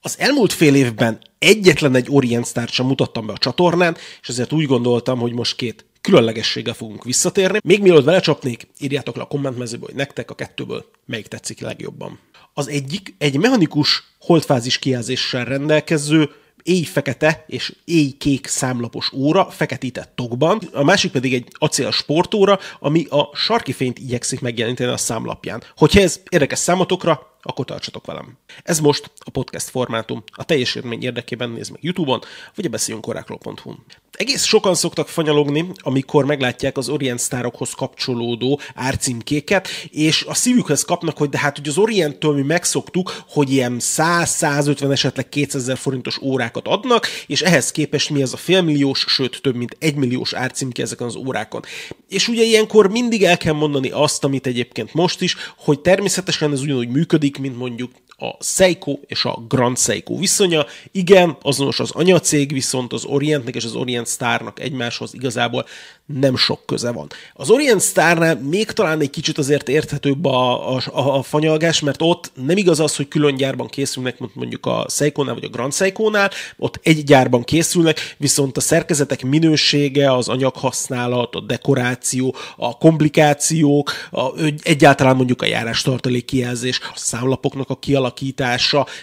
Az elmúlt fél évben egyetlen egy Orient Star sem mutattam be a csatornán, és ezért úgy gondoltam, hogy most két különlegességgel fogunk visszatérni. Még mielőtt belecsapnék, írjátok le a kommentmezőbe, hogy nektek a kettőből melyik tetszik legjobban. Az egyik egy mechanikus holdfázis kijelzéssel rendelkező éj-fekete és éj-kék számlapos óra feketített tokban, a másik pedig egy acél sportóra, ami a sarki fényt igyekszik megjeleníteni a számlapján. Hogyha ez érdekes számotokra, akkor tartsatok velem. Ez most a podcast formátum. A teljes érmény érdekében nézd meg YouTube-on, vagy a beszéljünkorákról.hu-n. Egész sokan szoktak fanyalogni, amikor meglátják az Orient sztárokhoz kapcsolódó árcímkéket, és a szívükhez kapnak, hogy de hát hogy az Orienttől mi megszoktuk, hogy ilyen 100-150, esetleg 200 forintos órákat adnak, és ehhez képest mi ez a félmilliós, sőt több mint egymilliós árcímke ezeken az órákon. És ugye ilyenkor mindig el kell mondani azt, amit egyébként most is, hogy természetesen ez ugyanúgy működik, mint mondjuk a Seiko és a Grand Seiko viszonya. Igen, azonos az anyacég, viszont az Orientnek és az Orient Starnak egymáshoz igazából nem sok köze van. Az Orient Starnál még talán egy kicsit azért érthetőbb a, a, a fanyalgás, mert ott nem igaz az, hogy külön gyárban készülnek, mondjuk a Seiko-nál vagy a Grand Seiko-nál, ott egy gyárban készülnek, viszont a szerkezetek minősége, az anyaghasználat, a dekoráció, a komplikációk, a, egyáltalán mondjuk a járástartalék kijelzés, a számlapoknak a kialakítása,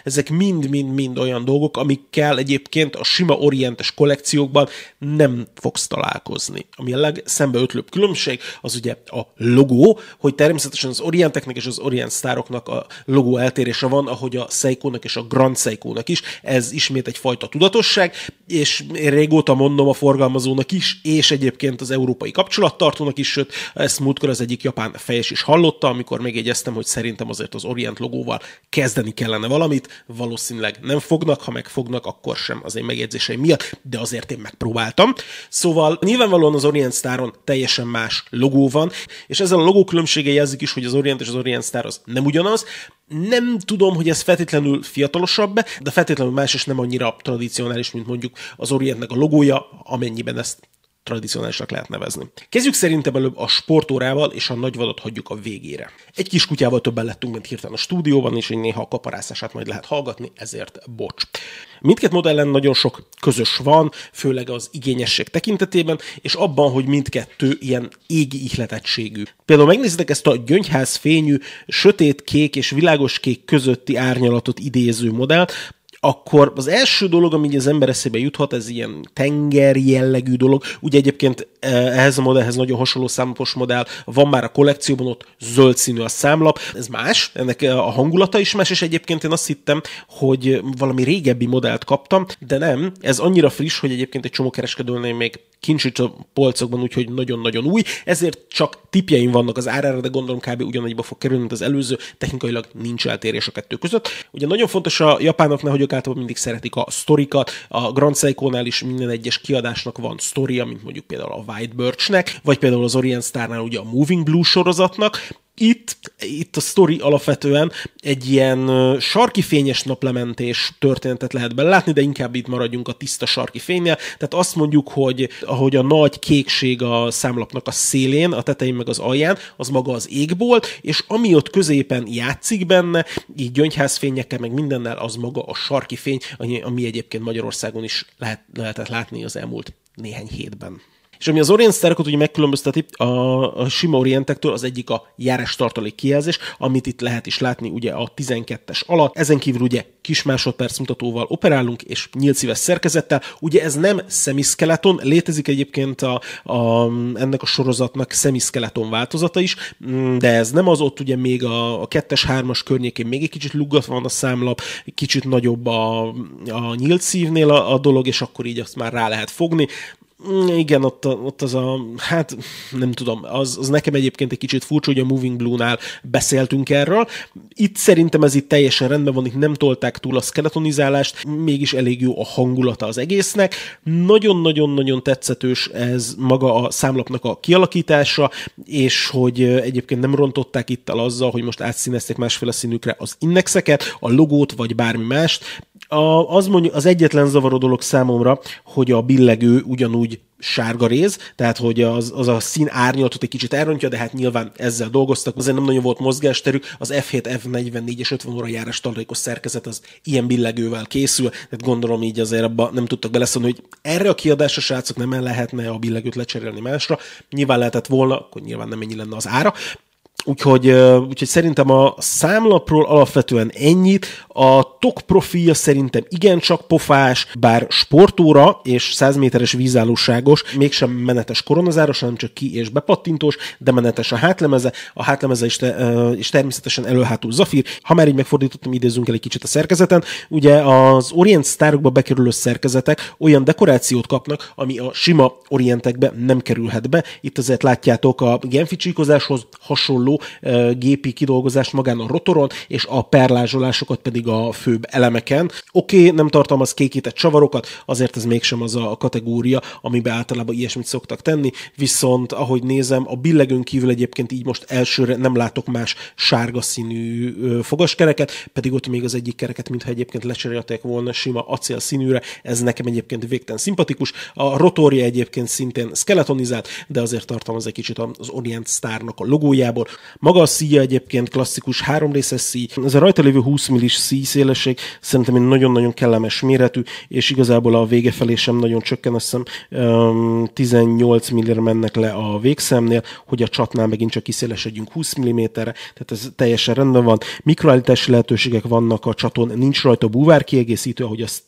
ezek mind-mind-mind olyan dolgok, amikkel egyébként a sima orientes kollekciókban nem fogsz találkozni. Ami a legszembeötlőbb különbség, az ugye a logó, hogy természetesen az Orienteknek és az Orient Staroknak a logó eltérése van, ahogy a Seiko-nak és a Grand Seiko-nak is. Ez ismét egyfajta tudatosság, és én régóta mondom a forgalmazónak is, és egyébként az európai kapcsolattartónak is, sőt, ezt múltkor az egyik japán fejes is hallotta, amikor megjegyeztem, hogy szerintem azért az Orient logóval kezdeni kellene valamit, valószínűleg nem fognak, ha megfognak, akkor sem az én megjegyzéseim miatt, de azért én megpróbáltam. Szóval nyilvánvalóan az Orient Staron teljesen más logó van, és ezzel a logó különbsége jelzik is, hogy az Orient és az Orient Star az nem ugyanaz. Nem tudom, hogy ez feltétlenül fiatalosabb, de feltétlenül más és nem annyira tradicionális, mint mondjuk az Orientnek a logója, amennyiben ezt tradicionálisnak lehet nevezni. Kezdjük szerintem előbb a sportórával, és a nagyvadat hagyjuk a végére. Egy kis kutyával többen lettünk, mint hirtelen a stúdióban, és így néha a kaparászását majd lehet hallgatni, ezért bocs. Mindkét modellen nagyon sok közös van, főleg az igényesség tekintetében, és abban, hogy mindkettő ilyen égi ihletettségű. Például megnézitek ezt a gyöngyház fényű, sötét kék és világos kék közötti árnyalatot idéző modellt, akkor az első dolog, ami az ember eszébe juthat, ez ilyen tenger jellegű dolog. Ugye egyébként e, ehhez a modellhez nagyon hasonló számlapos modell van már a kollekcióban, ott zöld színű a számlap. Ez más, ennek a hangulata is más, és egyébként én azt hittem, hogy valami régebbi modellt kaptam, de nem, ez annyira friss, hogy egyébként egy csomó kereskedőnél még kincs a polcokban, úgyhogy nagyon-nagyon új, ezért csak tipjeim vannak az árára, de gondolom kb. ugyanannyiba fog kerülni, mint az előző, technikailag nincs eltérés a kettő között. Ugye nagyon fontos a japánoknál, hogy ők általában mindig szeretik a sztorikat, a Grand Seiko-nál is minden egyes kiadásnak van sztoria, mint mondjuk például a White Birch-nek, vagy például az Orient Star-nál ugye a Moving Blue sorozatnak, itt, itt a sztori alapvetően egy ilyen sarki fényes naplementés történetet lehet belátni, de inkább itt maradjunk a tiszta sarki fénynél. Tehát azt mondjuk, hogy ahogy a nagy kékség a számlapnak a szélén, a tetején meg az alján, az maga az égbolt, és ami ott középen játszik benne, így gyöngyházfényekkel, meg mindennel, az maga a sarki fény, ami egyébként Magyarországon is lehet, lehetett látni az elmúlt néhány hétben. És ami az Orient Starkot ugye megkülönbözteti a, a sima Orientektől, az egyik a járás tartalék kijelzés, amit itt lehet is látni ugye a 12-es alatt. Ezen kívül ugye kis másodperc mutatóval operálunk, és nyílt szíves szerkezettel. Ugye ez nem szemiszkeleton, létezik egyébként a, a, ennek a sorozatnak szemiszkeleton változata is, de ez nem az, ott ugye még a, a 2-es, 3-as környékén még egy kicsit luggatva van a számlap, kicsit nagyobb a, a nyílt szívnél a, a dolog, és akkor így azt már rá lehet fogni. Igen, ott, ott az a, hát nem tudom, az, az nekem egyébként egy kicsit furcsa, hogy a Moving Blue-nál beszéltünk erről. Itt szerintem ez itt teljesen rendben van, itt nem tolták túl a skeletonizálást, mégis elég jó a hangulata az egésznek. Nagyon-nagyon-nagyon tetszetős ez maga a számlapnak a kialakítása, és hogy egyébként nem rontották itt el azzal, hogy most átszínezték másféle színükre az indexeket, a logót, vagy bármi mást. A, az mondjuk az egyetlen zavaró dolog számomra, hogy a billegő ugyanúgy sárga réz, tehát hogy az, az a szín árnyalatot egy kicsit elrontja, de hát nyilván ezzel dolgoztak, azért nem nagyon volt mozgásterük, az F7, F44 és 50 óra járás tartalékos szerkezet az ilyen billegővel készül, tehát gondolom így azért abba nem tudtak beleszólni, hogy erre a kiadásra srácok nem lehetne a billegőt lecserélni másra, nyilván lehetett volna, akkor nyilván nem ennyi lenne az ára, Úgyhogy, úgyhogy szerintem a számlapról alapvetően ennyit. A tok profilja szerintem igencsak pofás, bár sportóra és 100 méteres vízállóságos, mégsem menetes koronazáros, hanem csak ki- és bepattintós, de menetes a hátlemeze. A hátlemeze is, te, és természetesen előhátul zafír. Ha már így megfordítottam, idézünk el egy kicsit a szerkezeten. Ugye az Orient Starokba bekerülő szerkezetek olyan dekorációt kapnak, ami a sima Orientekbe nem kerülhet be. Itt azért látjátok a Genfi hasonló gépi kidolgozást magán a rotoron, és a perlázsolásokat pedig a főbb elemeken. Oké, okay, nem tartalmaz kékített csavarokat, azért ez mégsem az a kategória, amiben általában ilyesmit szoktak tenni, viszont ahogy nézem, a billegőn kívül egyébként így most elsőre nem látok más sárga színű fogaskereket, pedig ott még az egyik kereket, mintha egyébként lecserélték volna sima acél színűre, ez nekem egyébként végtelen szimpatikus. A rotorja egyébként szintén skeletonizált, de azért tartalmaz egy kicsit az Orient Starnak a logójából. Maga a szíja egyébként klasszikus három részes szíj. Ez a rajta lévő 20 millis szíj szélesség szerintem egy nagyon-nagyon kellemes méretű, és igazából a vége felé sem nagyon csökken, azt hiszem um, 18 mm mennek le a végszemnél, hogy a csatnál megint csak kiszélesedjünk 20 mm-re, tehát ez teljesen rendben van. Mikroállítási lehetőségek vannak a csaton, nincs rajta búvár kiegészítő, ahogy, azt,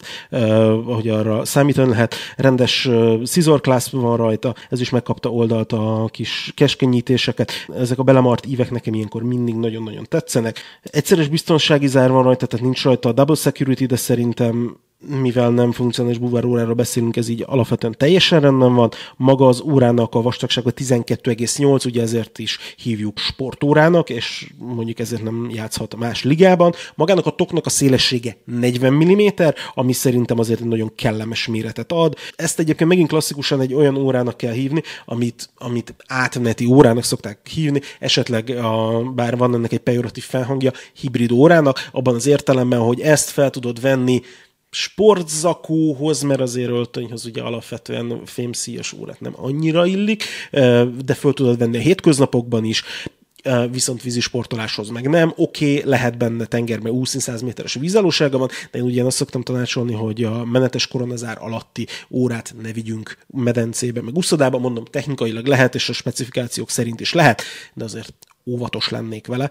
ahogy arra számítani lehet. Rendes scissor van rajta, ez is megkapta oldalt a kis keskenyítéseket. Ezek a belemart ívek nekem ilyenkor mindig nagyon-nagyon tetszenek. Egyszeres biztonsági zár van rajta, tehát nincs rajta a double security, de szerintem mivel nem funkcionális óráról beszélünk, ez így alapvetően teljesen rendben van. Maga az órának a vastagsága 12,8, ugye ezért is hívjuk sportórának, és mondjuk ezért nem játszhat más ligában. Magának a toknak a szélessége 40 mm, ami szerintem azért egy nagyon kellemes méretet ad. Ezt egyébként megint klasszikusan egy olyan órának kell hívni, amit, amit átmeneti órának szokták hívni, esetleg a, bár van ennek egy pejoratív felhangja, hibrid órának, abban az értelemben, hogy ezt fel tudod venni sportzakóhoz, mert azért öltönyhöz ugye alapvetően fémszíjas órát nem annyira illik, de föl tudod venni a hétköznapokban is, viszont vízisportoláshoz meg nem. Oké, okay, lehet benne tengerbe úszni 100 méteres vízállósága van, de én ugye azt szoktam tanácsolni, hogy a menetes koronazár alatti órát ne vigyünk medencébe, meg uszodába, mondom, technikailag lehet, és a specifikációk szerint is lehet, de azért óvatos lennék vele.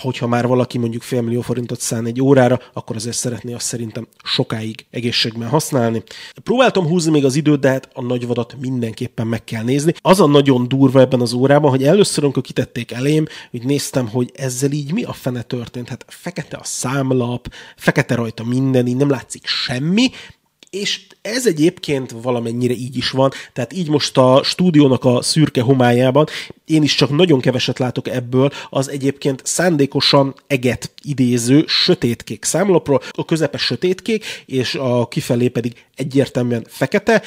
Hogyha már valaki mondjuk félmillió forintot szán egy órára, akkor azért szeretné azt szerintem sokáig egészségben használni. Próbáltam húzni még az időt, de hát a nagyvadat mindenképpen meg kell nézni. Az a nagyon durva ebben az órában, hogy először, amikor kitették elém, hogy néztem, hogy ezzel így mi a fene történt. Hát fekete a számlap, fekete rajta minden, így nem látszik semmi, és ez egyébként valamennyire így is van, tehát így most a stúdiónak a szürke homályában én is csak nagyon keveset látok ebből, az egyébként szándékosan eget idéző sötétkék számlapról, a közepe sötétkék, és a kifelé pedig egyértelműen fekete.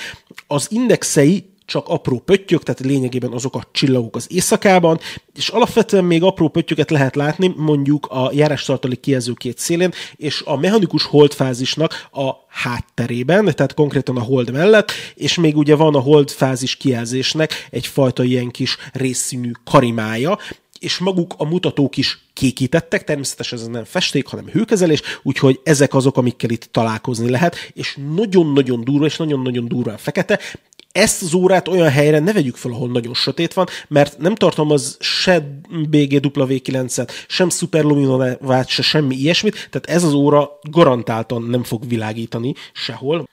Az indexei csak apró pöttyök, tehát lényegében azok a csillagok az éjszakában, és alapvetően még apró pöttyöket lehet látni mondjuk a járástartalék kijelző két szélén, és a mechanikus holdfázisnak a hátterében, tehát konkrétan a hold mellett, és még ugye van a holdfázis kijelzésnek egyfajta ilyen kis részszínű karimája, és maguk a mutatók is kékítettek, természetesen ez nem festék, hanem hőkezelés, úgyhogy ezek azok, amikkel itt találkozni lehet, és nagyon-nagyon durva, és nagyon-nagyon durván fekete, ezt az órát olyan helyre ne vegyük fel, ahol nagyon sötét van, mert nem tartalmaz se BGW9-et, sem superluminovát, se semmi ilyesmit, tehát ez az óra garantáltan nem fog világítani sehol.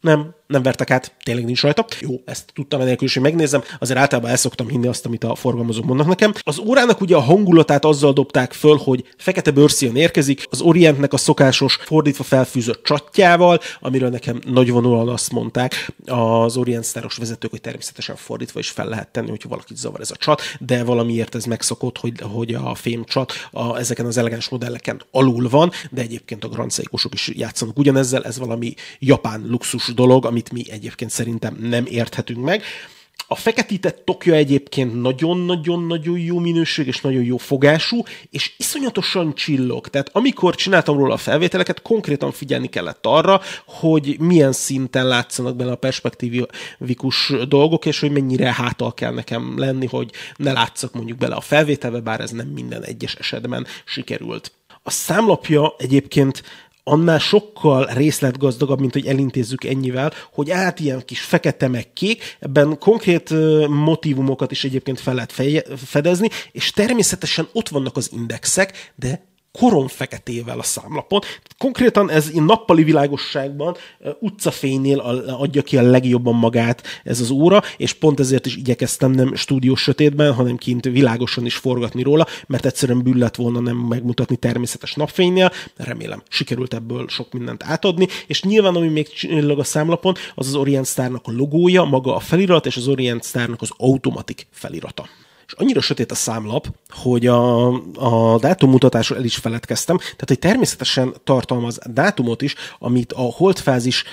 Nem, nem vertek át, tényleg nincs rajta. Jó, ezt tudtam enélkül is, hogy megnézem, azért általában el szoktam hinni azt, amit a forgalmazók mondnak nekem. Az órának ugye a hangulatát azzal dobták föl, hogy fekete bőrszín érkezik, az Orientnek a szokásos fordítva felfűzött csatjával, amiről nekem nagyvonulóan azt mondták az Orient sztáros vezetők, hogy természetesen fordítva is fel lehet tenni, hogyha valakit zavar ez a csat, de valamiért ez megszokott, hogy, hogy a fém csat a, ezeken az elegáns modelleken alul van, de egyébként a Grand is játszanak ugyanezzel, ez valami japán luxus dolog, amit mi egyébként szerintem nem érthetünk meg. A feketített tokja egyébként nagyon-nagyon-nagyon jó minőség és nagyon jó fogású, és iszonyatosan csillog. Tehát amikor csináltam róla a felvételeket, konkrétan figyelni kellett arra, hogy milyen szinten látszanak bele a perspektívikus dolgok, és hogy mennyire hátal kell nekem lenni, hogy ne látszak mondjuk bele a felvételbe, bár ez nem minden egyes esetben sikerült. A számlapja egyébként annál sokkal részletgazdagabb, mint hogy elintézzük ennyivel, hogy át ilyen kis fekete meg kék, ebben konkrét motivumokat is egyébként fel lehet fedezni, és természetesen ott vannak az indexek, de koron feketével a számlapon. Konkrétan ez nappali világosságban utcafénynél adja ki a legjobban magát ez az óra, és pont ezért is igyekeztem nem stúdiós sötétben, hanem kint világosan is forgatni róla, mert egyszerűen bűn volna nem megmutatni természetes napfénynél. Remélem, sikerült ebből sok mindent átadni, és nyilván ami még csillag a számlapon, az az Orient Starnak a logója, maga a felirat, és az Orient Starnak az automatik felirata és annyira sötét a számlap, hogy a, a dátummutatásról el is feledkeztem, tehát hogy természetesen tartalmaz dátumot is, amit a holdfázis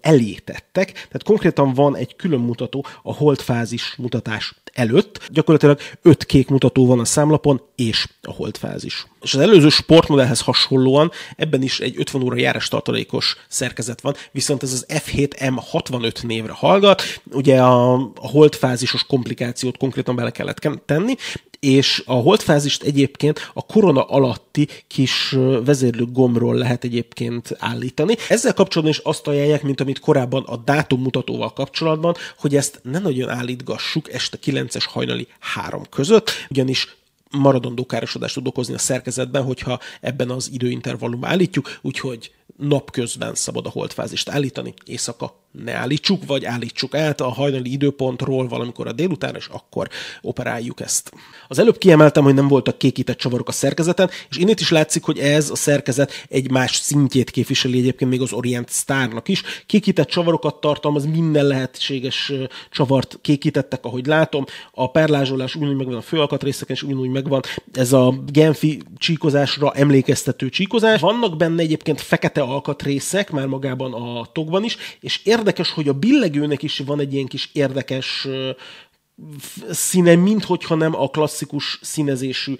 elé tettek, tehát konkrétan van egy külön mutató a holdfázis mutatás előtt. Gyakorlatilag öt kék mutató van a számlapon, és a holdfázis. És az előző sportmodellhez hasonlóan ebben is egy 50 óra járás tartalékos szerkezet van, viszont ez az F7M65 névre hallgat. Ugye a, a holdfázisos komplikációt konkrétan bele kellett tenni, és a holdfázist egyébként a korona alatti kis vezérlő gomról lehet egyébként állítani. Ezzel kapcsolatban is azt ajánlják, mint amit korábban a dátum mutatóval kapcsolatban, hogy ezt ne nagyon állítgassuk este 9-es hajnali 3 között, ugyanis maradandó károsodást tud okozni a szerkezetben, hogyha ebben az időintervallumban állítjuk, úgyhogy napközben szabad a holdfázist állítani, éjszaka ne állítsuk, vagy állítsuk át a hajnali időpontról valamikor a délután, és akkor operáljuk ezt. Az előbb kiemeltem, hogy nem voltak kékített csavarok a szerkezeten, és innét is látszik, hogy ez a szerkezet egy más szintjét képviseli egyébként még az Orient Starnak is. Kékített csavarokat tartalmaz, minden lehetséges csavart kékítettek, ahogy látom. A perlázsolás ugyanúgy megvan a főalkatrészeken, és ugyanúgy megvan ez a Genfi csíkozásra emlékeztető csíkozás. Vannak benne egyébként fekete alkatrészek, már magában a tokban is, és érdekes, hogy a billegőnek is van egy ilyen kis érdekes színe, mint hogyha nem a klasszikus színezésű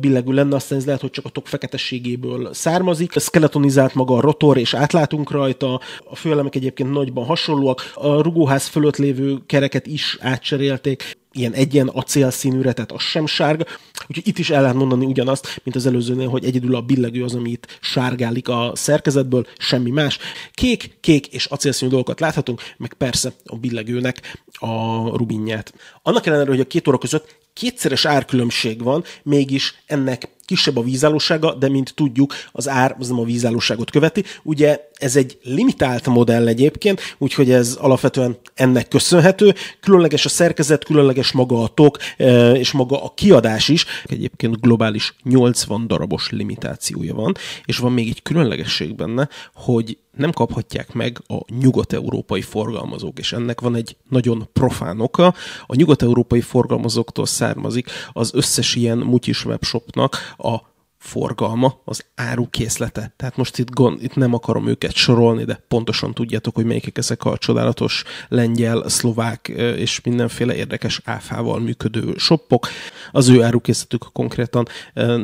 billegű lenne, aztán ez lehet, hogy csak a tok feketességéből származik. Skeletonizált maga a rotor, és átlátunk rajta. A főelemek egyébként nagyban hasonlóak. A rugóház fölött lévő kereket is átcserélték ilyen egyen acélszínűre, tehát az sem sárga. Úgyhogy itt is el lehet mondani ugyanazt, mint az előzőnél, hogy egyedül a billegő az, ami itt sárgálik a szerkezetből, semmi más. Kék, kék és acélszínű dolgokat láthatunk, meg persze a billegőnek a rubinját. Annak ellenére, hogy a két óra között kétszeres árkülönbség van, mégis ennek kisebb a vízállósága, de mint tudjuk, az ár az nem a vízállóságot követi. Ugye ez egy limitált modell egyébként, úgyhogy ez alapvetően ennek köszönhető. Különleges a szerkezet, különleges maga a tok, e, és maga a kiadás is. Egyébként globális 80 darabos limitációja van, és van még egy különlegesség benne, hogy nem kaphatják meg a nyugat-európai forgalmazók, és ennek van egy nagyon profán oka. A nyugat-európai forgalmazóktól származik az összes ilyen mutyis webshopnak a forgalma, az árukészlete. Tehát most itt, gond, itt nem akarom őket sorolni, de pontosan tudjátok, hogy melyikek ezek a csodálatos lengyel, szlovák és mindenféle érdekes áfával működő shoppok. Az ő árukészletük konkrétan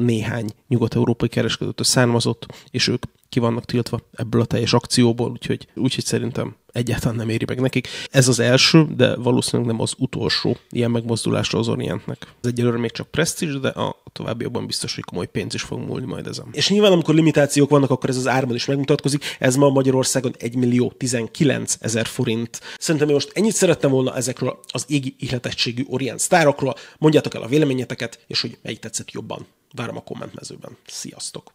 néhány nyugat-európai kereskedőtől származott, és ők ki vannak tiltva ebből a teljes akcióból, úgyhogy, úgyhogy szerintem egyáltalán nem éri meg nekik. Ez az első, de valószínűleg nem az utolsó ilyen megmozdulásra az Orientnek. Ez egyelőre még csak presztízs, de a továbbiakban biztos, hogy komoly pénz is fog múlni majd ezen. És nyilván, amikor limitációk vannak, akkor ez az árban is megmutatkozik. Ez ma Magyarországon 1 millió 19 ezer forint. Szerintem én most ennyit szerettem volna ezekről az égi ihletettségű Orient sztárokról. Mondjátok el a véleményeteket, és hogy melyik tetszett jobban. Várom a kommentmezőben. Sziasztok!